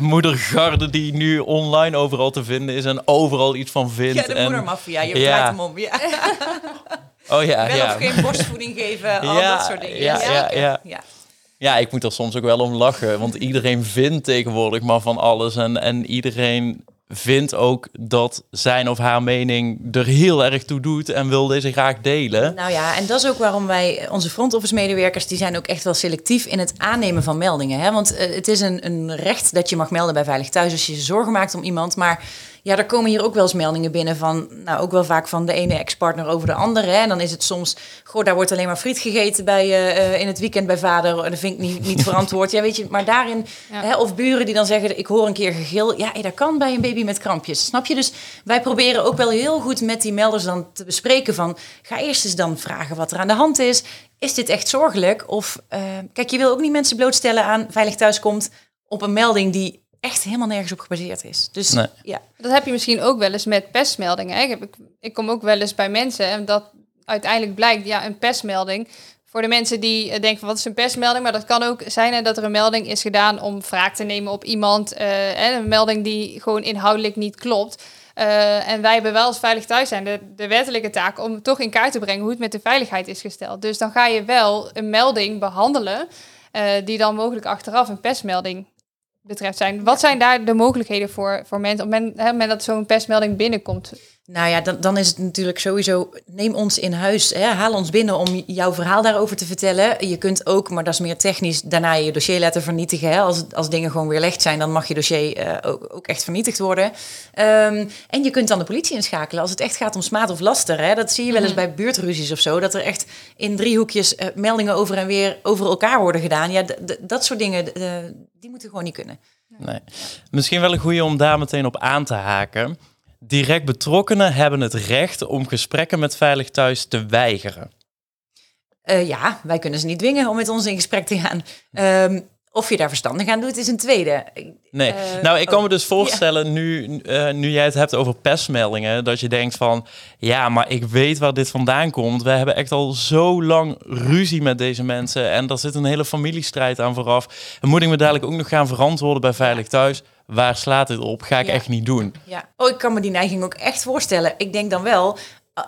*laughs* moedergarde die nu online overal te vinden is en overal iets van vindt. Ja, de en, moedermafia, je Ja. draait hem om. Ja. *laughs* Oh ja, Wel ja. of geen borstvoeding geven, *laughs* al Ja, dat soort dingen. ja, ja. ja. Ja, ik moet er soms ook wel om lachen, want iedereen vindt tegenwoordig maar van alles en, en iedereen vindt ook dat zijn of haar mening er heel erg toe doet en wil deze graag delen. Nou ja, en dat is ook waarom wij, onze front office medewerkers, die zijn ook echt wel selectief in het aannemen van meldingen. Hè? Want eh, het is een, een recht dat je mag melden bij Veilig Thuis als je je zorgen maakt om iemand. Maar ja, er komen hier ook wel eens meldingen binnen van, nou ook wel vaak van de ene ex-partner over de andere. Hè? En dan is het soms, goh, daar wordt alleen maar friet gegeten bij, eh, in het weekend bij vader. En dat vind ik niet, niet *laughs* verantwoord. Ja, weet je, maar daarin, Ja. hè, of buren die dan zeggen, ik hoor een keer gegil. Ja, hé, dat kan bij een baby met krampjes. Snap je? Dus wij proberen ook wel heel goed met die melders dan te bespreken van, ga eerst eens dan vragen wat er aan de hand is. Is dit echt zorgelijk? Of, eh, kijk, je wil ook niet mensen blootstellen aan veilig thuiskomt op een melding die echt helemaal nergens op gebaseerd is. Dus Nee. ja. Dat heb je misschien ook wel eens met pestmeldingen. hè. Ik, heb, ik, ik kom ook wel eens bij mensen en dat uiteindelijk blijkt, ja, een pestmelding. Voor de mensen die eh, denken van wat is een pestmelding, maar dat kan ook zijn hè, dat er een melding is gedaan om wraak te nemen op iemand. eh, hè, een melding die gewoon inhoudelijk niet klopt. Eh, en wij hebben wel als Veilig Thuis zijn de, de wettelijke taak om toch in kaart te brengen hoe het met de veiligheid is gesteld. Dus dan ga je wel een melding behandelen eh, die dan mogelijk achteraf een pestmelding betreft zijn. Wat zijn daar de mogelijkheden voor, voor mensen op het moment, moment dat zo'n pestmelding binnenkomt? Nou ja, dan, dan is het natuurlijk sowieso, neem ons in huis, hè, haal ons binnen om jouw verhaal daarover te vertellen. Je kunt ook, maar dat is meer technisch, daarna je dossier laten vernietigen. Hè. Als, als dingen gewoon weer licht zijn, dan mag je dossier eh, ook, ook echt vernietigd worden. Ehm, en je kunt dan de politie inschakelen als het echt gaat om smaad of laster. Hè. Dat zie je wel eens bij buurtruzies of zo, dat er echt in driehoekjes eh, meldingen over en weer over elkaar worden gedaan. Ja, dat soort dingen, eh, die moeten gewoon niet kunnen. Nee. Misschien wel een goede om daar meteen op aan te haken. Direct betrokkenen hebben het recht om gesprekken met Veilig Thuis te weigeren. Eh, ja, wij kunnen ze niet dwingen om met ons in gesprek te gaan. Ehm, Of je daar verstandig aan doet, is een tweede. Nee, Uh, nou ik kan oh, me dus voorstellen nu, uh, nu jij het hebt over pestmeldingen, dat je denkt van, ja, maar ik weet waar dit vandaan komt. We hebben echt al zo lang ruzie met deze mensen en daar zit een hele familiestrijd aan vooraf. En moet ik me dadelijk ook nog gaan verantwoorden bij Veilig Thuis? Waar slaat dit op? Ga ik Ja. echt niet doen. Ja. Oh, ik kan me die neiging ook echt voorstellen. Ik denk dan wel,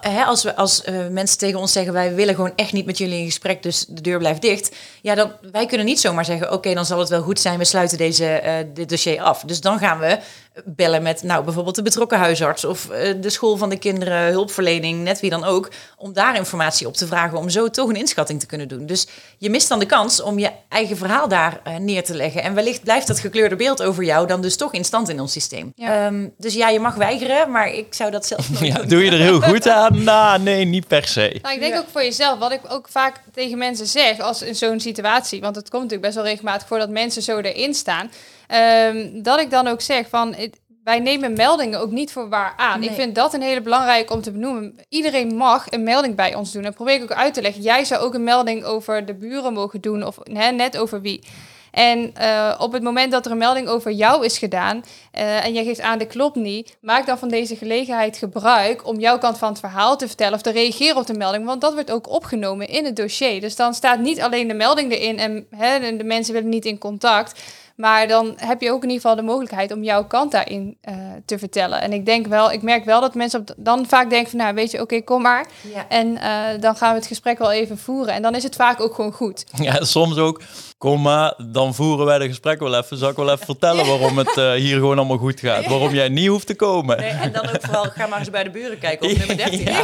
hè, als, we, als uh, mensen tegen ons zeggen... wij willen gewoon echt niet met jullie in gesprek, dus de deur blijft dicht. Ja, dan, wij kunnen niet zomaar zeggen... oké, dan zal het wel goed zijn, we sluiten deze, uh, dit dossier af. Dus dan gaan we bellen met nou, bijvoorbeeld de betrokken huisarts... of uh, de school van de kinderen, hulpverlening, net wie dan ook... om daar informatie op te vragen, om zo toch een inschatting te kunnen doen. Dus je mist dan de kans om je eigen verhaal daar neer te leggen. En wellicht blijft dat gekleurde beeld over jou dan dus toch in stand in ons systeem. Ja. Um, dus ja, je mag weigeren, maar ik zou dat zelf *laughs* Ja, doen. doe je er heel goed aan? Nou, nee, niet per se. Nou, ik denk Ja. ook voor jezelf, wat ik ook vaak tegen mensen zeg als in zo'n situatie, want het komt natuurlijk best wel regelmatig voor dat mensen zo erin staan, ehm, dat ik dan ook zeg van, het- wij nemen meldingen ook niet voor waar aan. Nee. Ik vind dat een hele belangrijke om te benoemen. Iedereen mag een melding bij ons doen. En probeer ik ook uit te leggen. Jij zou ook een melding over de buren mogen doen of hè, net over wie. En eh, op het moment dat er een melding over jou is gedaan eh, en jij geeft aan de klopt niet, maak dan van deze gelegenheid gebruik om jouw kant van het verhaal te vertellen of te reageren op de melding, want dat wordt ook opgenomen in het dossier. Dus dan staat niet alleen de melding erin en hè, en de mensen willen niet in contact, maar dan heb je ook in ieder geval de mogelijkheid om jouw kant daarin eh, te vertellen. En ik denk wel, ik merk wel dat mensen op, dan vaak denken van, nou weet je, oké, kom maar. Ja. En eh, dan gaan we het gesprek wel even voeren. En dan is het vaak ook gewoon goed. *laughs* Ja, soms ook. Kom maar, dan voeren wij de gesprek wel even. Zal ik wel even vertellen waarom het eh, hier gewoon allemaal goed gaat? Waarom jij niet hoeft te komen? Nee, en dan ook vooral, ga maar eens bij de buren kijken op *laughs* nummer 13. Ja. *laughs*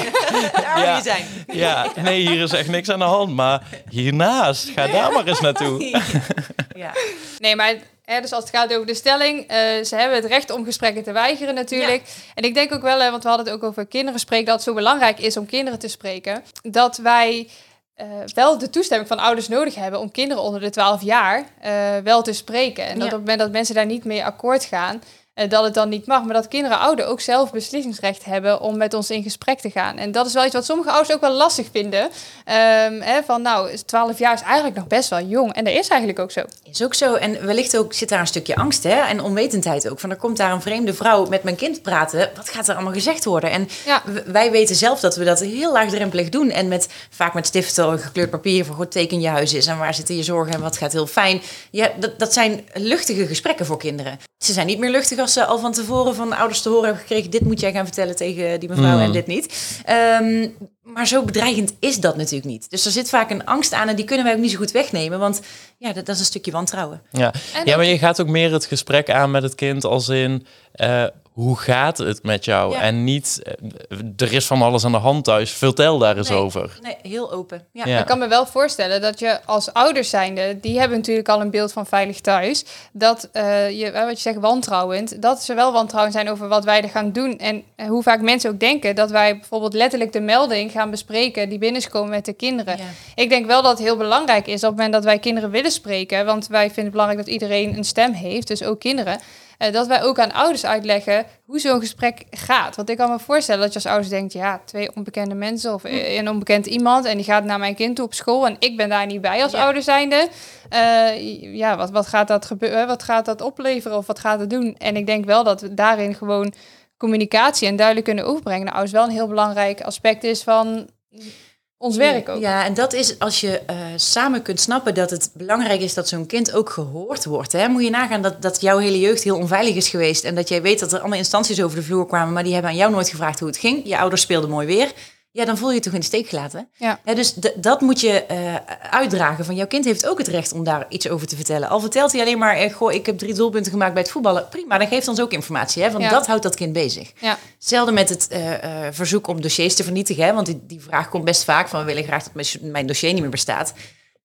Daar wil Ja. je zijn. Ja, nee, hier is echt niks aan de hand. Maar hiernaast, ga daar maar eens naartoe. Ja. Nee, maar hè, dus als het gaat over de stelling, eh, ze hebben het recht om gesprekken te weigeren natuurlijk. En ik denk ook wel, hè, want we hadden het ook over kinderen spreken, dat het zo belangrijk is om kinderen te spreken, dat wij eh, wel de toestemming van ouders nodig hebben om kinderen onder de 12 jaar eh, wel te spreken. En dat Ja. op het moment dat mensen daar niet mee akkoord gaan, dat het dan niet mag, maar dat kinderen ouder ook zelf beslissingsrecht hebben om met ons in gesprek te gaan. En dat is wel iets wat sommige ouders ook wel lastig vinden. Ehm, hè, van nou, 12 jaar is eigenlijk nog best wel jong. En dat is eigenlijk ook zo. Is ook zo. En wellicht ook zit daar een stukje angst hè? en onwetendheid ook. Van er komt daar een vreemde vrouw met mijn kind praten. Wat gaat er allemaal gezegd worden? En Ja. wij weten zelf dat we dat heel laagdrempelig doen. En met, vaak met stiften en gekleurd papier van goed teken je huis is. En waar zitten je zorgen en wat gaat heel fijn. Ja, dat, dat zijn luchtige gesprekken voor kinderen. Ze zijn niet meer luchtig als ze al van tevoren van ouders te horen hebben gekregen. Dit moet jij gaan vertellen tegen die mevrouw Mm. en dit niet. Ehm, maar zo bedreigend is dat natuurlijk niet. Dus er zit vaak een angst aan en die kunnen wij ook niet zo goed wegnemen. Want ja, dat, dat is een stukje wantrouwen. Ja. En ja, maar je gaat ook meer het gesprek aan met het kind als in... eh, hoe gaat het met jou? Ja. En niet, eh, er is van alles aan de hand thuis. Vertel daar eens Nee. over. Nee, heel open. Ja. Ja. Ik kan me wel voorstellen dat je als ouders zijnde, die hebben natuurlijk al een beeld van veilig thuis, dat eh, je, eh, wat je zegt, wantrouwend, dat ze wel wantrouwend zijn over wat wij er gaan doen. En hoe vaak mensen ook denken dat wij bijvoorbeeld letterlijk de melding gaan bespreken die binnen is komen met de kinderen. Ja. Ik denk wel dat het heel belangrijk is op het moment dat wij kinderen willen spreken, want wij vinden het belangrijk dat iedereen een stem heeft, dus ook kinderen. Eh, dat wij ook aan ouders uitleggen hoe zo'n gesprek gaat. Want ik kan me voorstellen dat je als ouders denkt, ja, twee onbekende mensen of eh, een onbekend iemand en die gaat naar mijn kind toe op school en ik ben daar niet bij als Ja. ouder zijnde. Eh, ja, wat, wat gaat dat gebeuren? Wat gaat dat opleveren of wat gaat het doen? En ik denk wel dat we daarin gewoon communicatie en duidelijk kunnen overbrengen naar ouders wel een heel belangrijk aspect is van ons werk ook. Ja, en dat is als je eh, samen kunt snappen dat het belangrijk is dat zo'n kind ook gehoord wordt. Hè? Moet je nagaan dat, dat jouw hele jeugd heel onveilig is geweest. En dat jij weet dat er allemaal instanties over de vloer kwamen, maar die hebben aan jou nooit gevraagd hoe het ging. Je ouders speelden mooi weer. Ja, dan voel je je toch in de steek gelaten. Ja. Dus dat moet je eh, uitdragen. Van jouw kind heeft ook het recht om daar iets over te vertellen. Al vertelt hij alleen maar, eh, goh, ik heb drie doelpunten gemaakt bij het voetballen. Prima, dan geeft ons ook informatie. Hè? Want Ja. dat houdt dat kind bezig. Ja. Hetzelfde met het eh, verzoek om dossiers te vernietigen. Hè? Want die, die vraag komt best vaak van... we willen graag dat mijn- mijn dossier niet meer bestaat.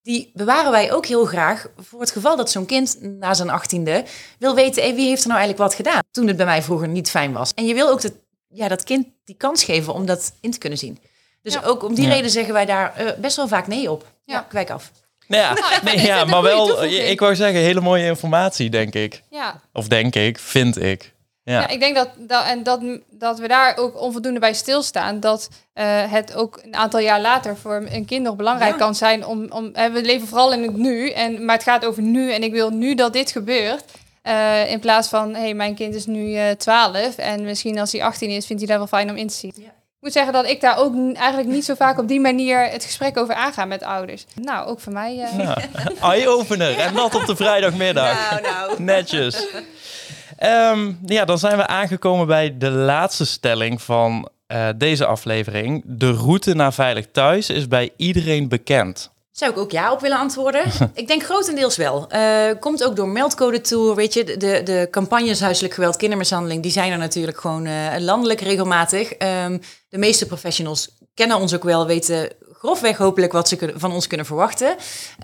Die bewaren wij ook heel graag voor het geval dat zo'n kind na zijn achttiende... wil weten, hey, wie heeft er nou eigenlijk wat gedaan... toen het bij mij vroeger niet fijn was. En je wil ook dat, ja, dat kind die kans geven om dat in te kunnen zien. Dus Ja. ook om die Ja. reden zeggen wij daar eh, best wel vaak nee op. Ja, Ja. kwijk af. Nou ja, *laughs* nee, ik *laughs* ja maar wel, toevoeging. ik wou zeggen, hele mooie informatie, denk ik. Ja, Of denk ik, vind ik. Ja. ik denk dat, dat, en dat, dat we daar ook onvoldoende bij stilstaan. Dat eh, het ook een aantal jaar later voor een kind nog belangrijk kan zijn. Om, om, we leven vooral in het nu, en, maar het gaat over nu. En ik wil nu dat dit gebeurt. Uh, in plaats van, hé, hey, mijn kind is nu uh, 12 en misschien als hij 18 is, vindt hij dat wel fijn om in te zien. Ja. Ik moet zeggen dat ik daar ook eigenlijk niet zo vaak op die manier het gesprek over aanga met ouders. Nou, ook voor mij. Uh... Ja. Eye-opener en dat op de vrijdagmiddag. Nou, nou. Netjes. Um, ja, dan zijn we aangekomen bij de laatste stelling van uh, deze aflevering. De route naar veilig thuis is bij iedereen bekend. Zou ik ook ja op willen antwoorden? *laughs* ik denk grotendeels wel. Uh, komt ook door meldcode toe. Weet je, de, de campagnes huiselijk geweld, kindermishandeling, die zijn er natuurlijk gewoon uh, landelijk regelmatig. Um, de meeste professionals kennen ons ook wel, weten grofweg hopelijk wat ze kunnen, van ons kunnen verwachten.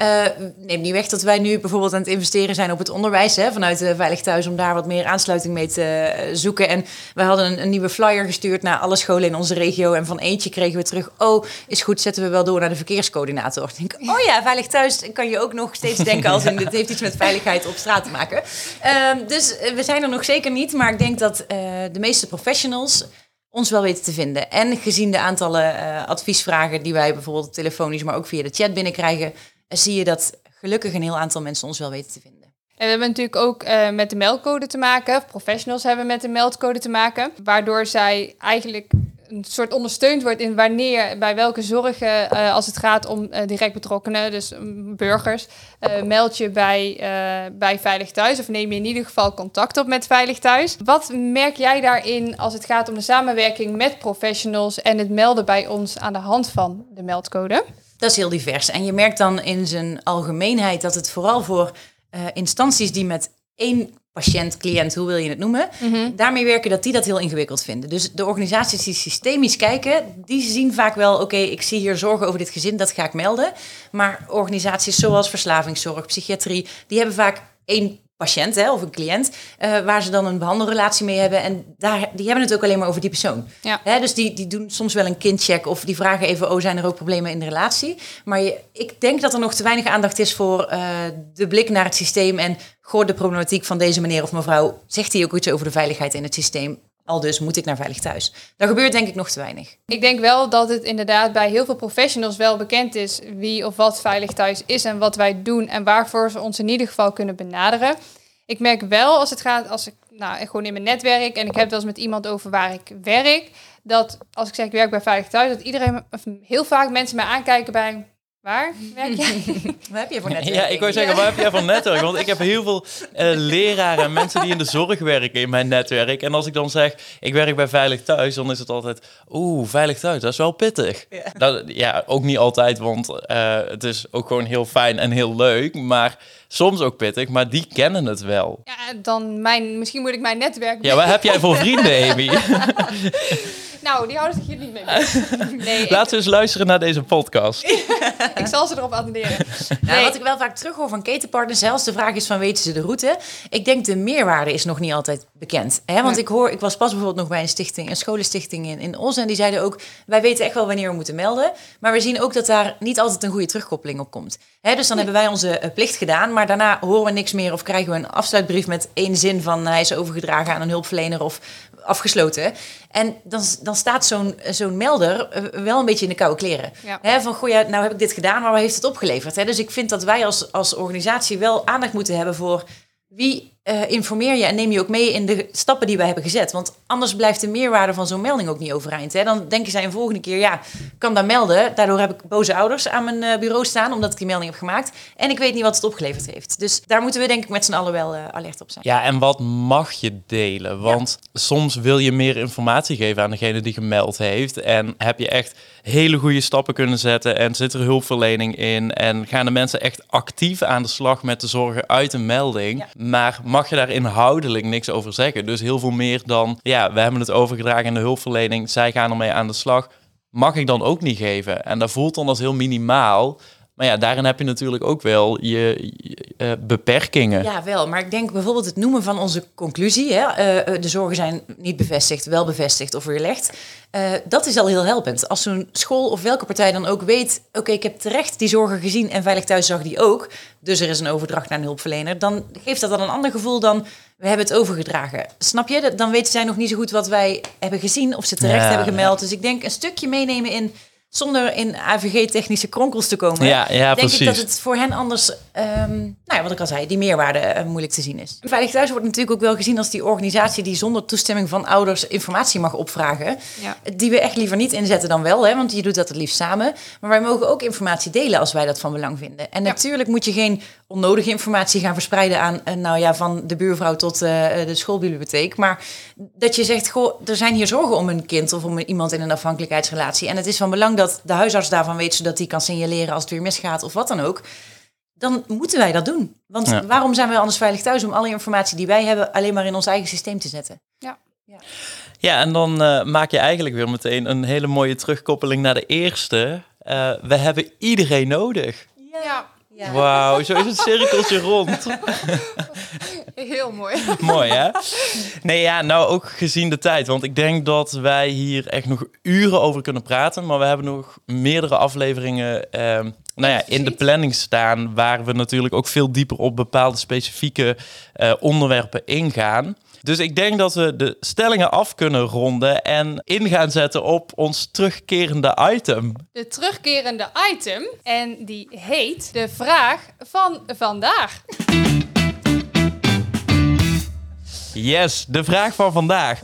Uh, neem niet weg dat wij nu bijvoorbeeld aan het investeren zijn op het onderwijs hè, vanuit uh, Veilig Thuis om daar wat meer aansluiting mee te uh, zoeken. En we hadden een, een, nieuwe flyer gestuurd naar alle scholen in onze regio en van eentje kregen we terug, oh is goed, zetten we wel door naar de verkeerscoördinator. Ik denk, oh ja, Veilig Thuis kan je ook nog steeds denken als in, dit heeft iets met veiligheid op straat te maken. Ehm, dus we zijn er nog zeker niet, maar ik denk dat de meeste professionals ons wel weten te vinden. En gezien de aantallen uh, adviesvragen die wij bijvoorbeeld telefonisch, maar ook via de chat binnenkrijgen, uh, zie je dat gelukkig een heel aantal mensen ons wel weten te vinden. En we hebben natuurlijk ook uh, met de meldcode te maken. Professionals hebben met de meldcode te maken. Waardoor zij eigenlijk een soort ondersteund wordt in wanneer, bij welke zorgen, uh, als het gaat om uh, direct betrokkenen, dus um, burgers, uh, meld je bij, bij Veilig Thuis of neem je in ieder geval contact op met Veilig Thuis. Wat merk jij daarin als het gaat om de samenwerking met professionals en het melden bij ons aan de hand van de meldcode? Dat is heel divers. En je merkt dan in zijn algemeenheid dat het vooral voor instanties die met één patiënt, cliënt, hoe wil je het noemen, mhm. daarmee werken dat die dat heel ingewikkeld vinden. Dus de organisaties die systemisch kijken, die zien vaak wel, oké, ik zie hier zorgen over dit gezin, dat ga ik melden. Maar organisaties zoals verslavingszorg, psychiatrie, die hebben vaak één patiënt hè, of een cliënt, uh, waar ze dan een behandelrelatie mee hebben. En daar, die hebben het ook alleen maar over die persoon. Ja. Hè, dus die, die doen soms wel een kindcheck of die vragen even, oh, zijn er ook problemen in de relatie? Maar je, ik denk dat er nog te weinig aandacht is voor uh, de blik naar het systeem en goh, de problematiek van deze meneer of mevrouw. Zegt hij ook iets over de veiligheid in het systeem? Al dus moet ik naar Veilig Thuis. Daar gebeurt denk ik nog te weinig. Ik denk wel dat het inderdaad bij heel veel professionals wel bekend is wie of wat Veilig Thuis is en wat wij doen en waarvoor ze ons in ieder geval kunnen benaderen. Ik merk wel als het gaat, als ik nou, gewoon in mijn netwerk en ik heb wel eens met iemand over waar ik werk, dat als ik zeg ik werk bij Veilig Thuis, dat iedereen, heel vaak mensen mij aankijken bij Waar werk jij? *laughs* Wat heb je voor netwerk? Ja, ik wou zeggen, waar heb jij voor netwerk? Want ik heb heel veel uh, leraren en mensen die in de zorg werken in mijn netwerk. En als ik dan zeg, ik werk bij Veilig Thuis, dan is het altijd, oeh, Veilig Thuis, dat is wel pittig. Ja, dat, ja ook niet altijd, want uh, het is ook gewoon heel fijn en heel leuk. Maar soms ook pittig, maar die kennen het wel. Ja, dan mijn, misschien moet ik mijn netwerk... Ja, wat heb jij voor vrienden, Amy? *laughs* Nou, die houden zich hier niet mee. *laughs* Nee, Laten we eens luisteren naar deze podcast. *laughs* ik zal ze erop attenderen. Nou, wat ik wel vaak terughoor van ketenpartners, zelfs de vraag is van weten ze de route? Ik denk de meerwaarde is nog niet altijd bekend. Hè? Want ik hoor, ik was pas bijvoorbeeld nog bij een stichting, een scholenstichting in, in Os. En die zeiden ook, wij weten echt wel wanneer we moeten melden. Maar we zien ook dat daar niet altijd een goede terugkoppeling op komt. Hè? Dus dan hebben wij onze uh, plicht gedaan, maar daarna horen we niks meer of krijgen we een afsluitbrief met één zin van hij is overgedragen aan een hulpverlener of afgesloten. En dan, dan staat zo'n zo'n melder eh, wel een beetje in de koude kleren. Ja. van, goh, ja, nou heb ik dit gedaan, maar wat heeft het opgeleverd? Hè? Dus ik vind dat wij als, als organisatie wel aandacht moeten hebben voor wie uh, informeer je en neem je ook mee in de stappen die wij hebben gezet. Want anders blijft de meerwaarde van zo'n melding ook niet overeind. Hè? Dan denken zij een volgende keer, ja, kan dat melden. Daardoor heb ik boze ouders aan mijn uh, bureau staan, omdat ik die melding heb gemaakt. En ik weet niet wat het opgeleverd heeft. Dus daar moeten we denk ik met z'n allen wel uh, alert op zijn. Ja, en wat mag je delen? Want soms wil je meer informatie geven aan degene die gemeld heeft. En heb je echt hele goede stappen kunnen zetten en zit er hulpverlening in. En gaan de mensen echt actief aan de slag met de zorgen uit een melding. Maar mag je daar inhoudelijk niks over zeggen. Dus heel veel meer dan, ja, we hebben het overgedragen in de hulpverlening, zij gaan ermee aan de slag. Mag ik dan ook niet geven? En dat voelt dan als heel minimaal. Maar ja, daarin heb je natuurlijk ook wel je, je, eh, beperkingen. Ja, wel. Maar ik denk bijvoorbeeld het noemen van onze conclusie. Hè, eh, eh, de zorgen zijn niet bevestigd, wel bevestigd of weerlegd. Dat is al heel helpend. Als zo'n school of welke partij dan ook weet... oké, ik heb terecht die zorgen gezien en Veilig Thuis zag die ook... dus er is een overdracht naar een hulpverlener... dan geeft dat dan een ander gevoel dan... we hebben het overgedragen. Snap je? Dan weten zij nog niet zo goed wat wij hebben gezien... of ze terecht Ja, hebben gemeld. Dus ik denk een stukje meenemen in... zonder in AVG-technische kronkels te komen... Ja, ja, denk precies. ik dat het voor hen anders, ehm, nou ja, wat ik al zei, die meerwaarde eh, moeilijk te zien is. Veilig Thuis wordt natuurlijk ook wel gezien als die organisatie die zonder toestemming van ouders informatie mag opvragen. Ja. Die we echt liever niet inzetten dan wel, hè, want je doet dat het liefst samen. Maar wij mogen ook informatie delen als wij dat van belang vinden. En Ja. natuurlijk moet je geen onnodige informatie gaan verspreiden aan, eh, nou ja, van de buurvrouw tot eh, de schoolbibliotheek. Maar dat je zegt, goh, er zijn hier zorgen om een kind of om iemand in een afhankelijkheidsrelatie. En het is van belang dat de huisarts daarvan weet, zodat die kan signaleren als het weer misgaat of wat dan ook. Dan moeten wij dat doen. Want Ja. waarom zijn wij anders veilig thuis om alle informatie die wij hebben alleen maar in ons eigen systeem te zetten? Ja. Ja, en dan eh, maak je eigenlijk weer meteen een hele mooie terugkoppeling naar de eerste. Eh, we hebben iedereen nodig. Ja, Ja. Wauw, zo is het cirkeltje rond. *laughs* heel mooi. Mooi, hè? Nee, ja, nou ook gezien de tijd. Want ik denk dat wij hier echt nog uren over kunnen praten. Maar we hebben nog meerdere afleveringen ehm, nou ja, in de planning staan... waar we natuurlijk ook veel dieper op bepaalde specifieke eh, onderwerpen ingaan. Dus ik denk dat we de stellingen af kunnen ronden... en in gaan zetten op ons terugkerende item. De terugkerende item. En die heet de vraag van vandaag. Yes, de vraag van vandaag.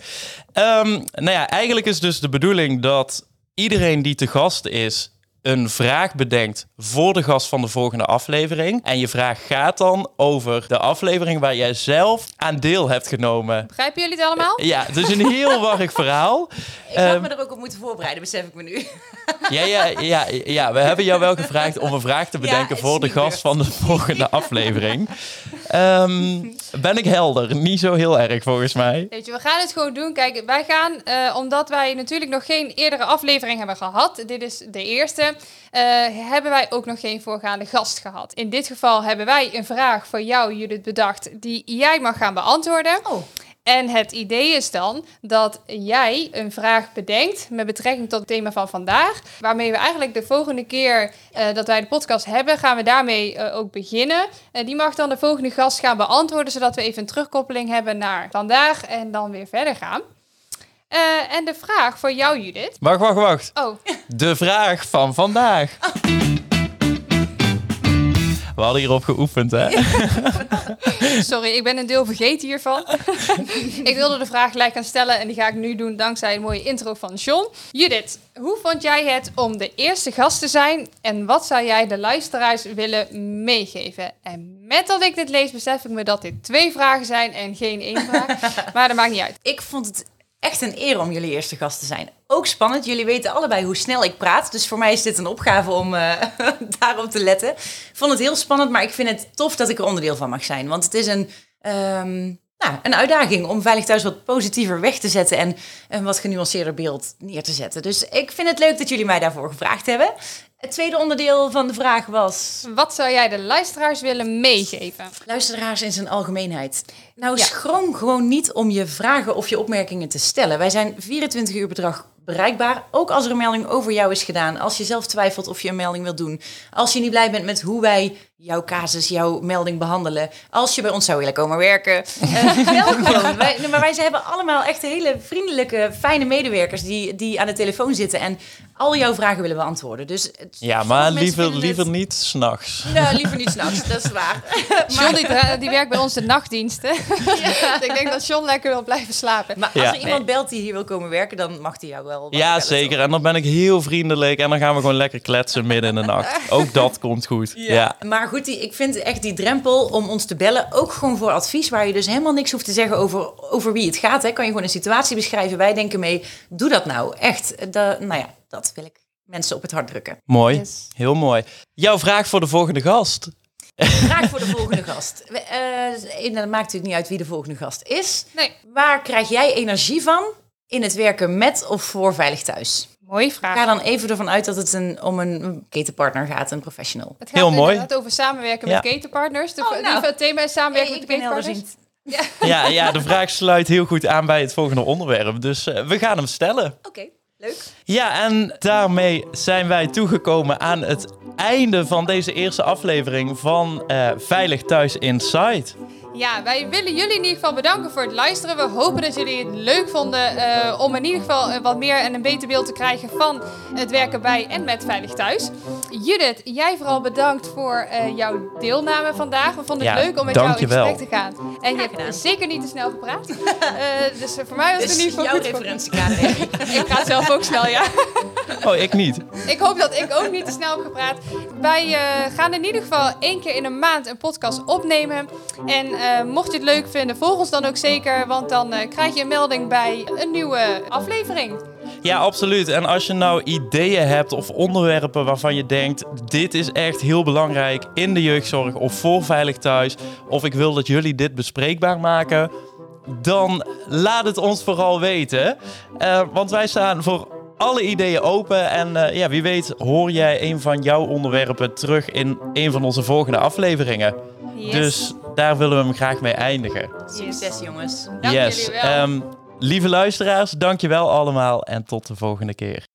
Ehm, nou ja, eigenlijk is dus de bedoeling dat iedereen die te gast is een vraag bedenkt voor de gast van de volgende aflevering. En je vraag gaat dan over de aflevering waar jij zelf aan deel hebt genomen. Begrijpen jullie het allemaal? Ja, het is een heel *laughs* warrig verhaal. Ik had Ehm, me er ook op moeten voorbereiden, besef ik me nu. *laughs* Ja, ja, ja, ja, we hebben jou wel gevraagd om een vraag te bedenken voor de gast van de volgende *laughs* aflevering. Ehm, ben ik helder? Niet zo heel erg volgens mij. Weet je, we gaan het gewoon doen. Kijk, wij gaan, eh, omdat wij natuurlijk nog geen eerdere aflevering hebben gehad, dit is de eerste, eh, hebben wij ook nog geen voorgaande gast gehad. In dit geval hebben wij een vraag voor jou, Judith, bedacht, die jij mag gaan beantwoorden. Oh, En het idee is dan dat jij een vraag bedenkt met betrekking tot het thema van vandaag. Waarmee we eigenlijk de volgende keer eh, dat wij de podcast hebben, gaan we daarmee eh, ook beginnen. En die mag dan de volgende gast gaan beantwoorden, zodat we even een terugkoppeling hebben naar vandaag en dan weer verder gaan. Eh, en de vraag voor jou, Judith. Wacht, wacht, wacht. Oh, De vraag van vandaag. We hadden hierop geoefend, hè? *laughs* sorry, ik ben een deel vergeten hiervan. *laughs* ik wilde de vraag gelijk gaan stellen en die ga ik nu doen dankzij een mooie intro van John. Judith, hoe vond jij het om de eerste gast te zijn en wat zou jij de luisteraars willen meegeven? En met dat ik dit lees, besef ik me dat dit twee vragen zijn en geen één vraag. *laughs* maar dat maakt niet uit. ik vond het echt een eer om jullie eerste gast te zijn. Ook spannend. Jullie weten allebei hoe snel ik praat. Dus voor mij is dit een opgave om eh, *laughs* daarop te letten. Ik vond het heel spannend, maar ik vind het tof dat ik er onderdeel van mag zijn. Want het is een, ehm, nou, een uitdaging om Veilig Thuis wat positiever weg te zetten... en een wat genuanceerder beeld neer te zetten. Dus ik vind het leuk dat jullie mij daarvoor gevraagd hebben. Het tweede onderdeel van de vraag was... Wat zou jij de luisteraars willen meegeven? Luisteraars in zijn algemeenheid. Nou, Ja. schroom gewoon niet om je vragen of je opmerkingen te stellen. Wij zijn 24 uur per dag bereikbaar. Ook als er een melding over jou is gedaan. Als je zelf twijfelt of je een melding wilt doen. Als je niet blij bent met hoe wij jouw casus, jouw melding behandelen. Als je bij ons zou willen komen werken. *laughs* eh, gewoon. Wij, nee, maar wij hebben allemaal echt hele vriendelijke, fijne medewerkers die, die aan de telefoon zitten. En al jouw vragen willen beantwoorden. Dus het- Ja, maar liever, vinden het- liever niet s'nachts. Nou, liever niet s'nachts, *laughs* dat is waar. John die, die werkt bij ons de nachtdiensten. *laughs* ik denk dat John lekker wil blijven slapen. Maar als Ja. er iemand belt die hier wil komen werken, dan mag die jou wel. Ja, zeker. En dan ben ik heel vriendelijk en dan gaan we gewoon lekker kletsen midden in de nacht. Ook dat komt goed. Ja. Maar goed, die, ik vind echt die drempel om ons te bellen ook gewoon voor advies, waar je dus helemaal niks hoeft te zeggen over, over wie het gaat. Hè. Kan je gewoon een situatie beschrijven. Wij denken mee, doe dat nou. Echt, de, nou ja, dat wil ik mensen op het hart drukken. Mooi. Yes. Heel mooi. Jouw vraag voor de volgende gast. Vraag voor de volgende gast. We- eh, en dat maakt natuurlijk niet uit wie de volgende gast is. Nee, Waar krijg jij energie van in het werken met of voor Veilig Thuis? Mooie Ik vraag. ga dan even ervan uit dat het een, om een ketenpartner gaat, een professional. Het gaat Heel mooi. inderdaad over samenwerken Ja. met ketenpartners. De, Oh, die- nou. Het thema is samenwerken Hey, met ik ben ketenpartners. Ja, *laughs* ja, de vraag sluit heel goed aan bij het volgende onderwerp. Dus eh, we gaan hem stellen. Oké, leuk. Ja, en daarmee zijn wij toegekomen aan het einde van deze eerste aflevering van eh, Veilig Thuis Inside. Ja, wij willen jullie in ieder geval bedanken voor het luisteren. We hopen dat jullie het leuk vonden eh, om in ieder geval eh, wat meer en een beter beeld te krijgen van het werken bij en met Veilig Thuis. Judith, jij vooral bedankt voor eh, jouw deelname vandaag. We vonden het Ja, leuk om met jou in gesprek te gaan. En je hebt zeker niet te snel gepraat. *laughs* Eh, dus voor mij was het Dus in ieder geval jouw goed. referentiekader. *laughs* Ik praat zelf ook snel, ja. *laughs* Oh, ik niet. Ik hoop dat ik ook niet te snel heb gepraat. Wij eh, gaan in ieder geval één keer in een maand een podcast opnemen. En eh, mocht je het leuk vinden, volg ons dan ook zeker. Want dan eh, krijg je een melding bij een nieuwe aflevering. Ja, absoluut. En als je nou ideeën hebt of onderwerpen waarvan je denkt: dit is echt heel belangrijk in de jeugdzorg of voor Veilig Thuis, of ik wil dat jullie dit bespreekbaar maken, dan laat het ons vooral weten. Eh, want wij staan voor alle ideeën open. En eh, ja, wie weet hoor jij een van jouw onderwerpen terug in een van onze volgende afleveringen. Yes. Dus daar willen we hem graag mee eindigen. Succes jongens. Dank yes. jullie wel. Ehm, lieve luisteraars, dankjewel allemaal en tot de volgende keer.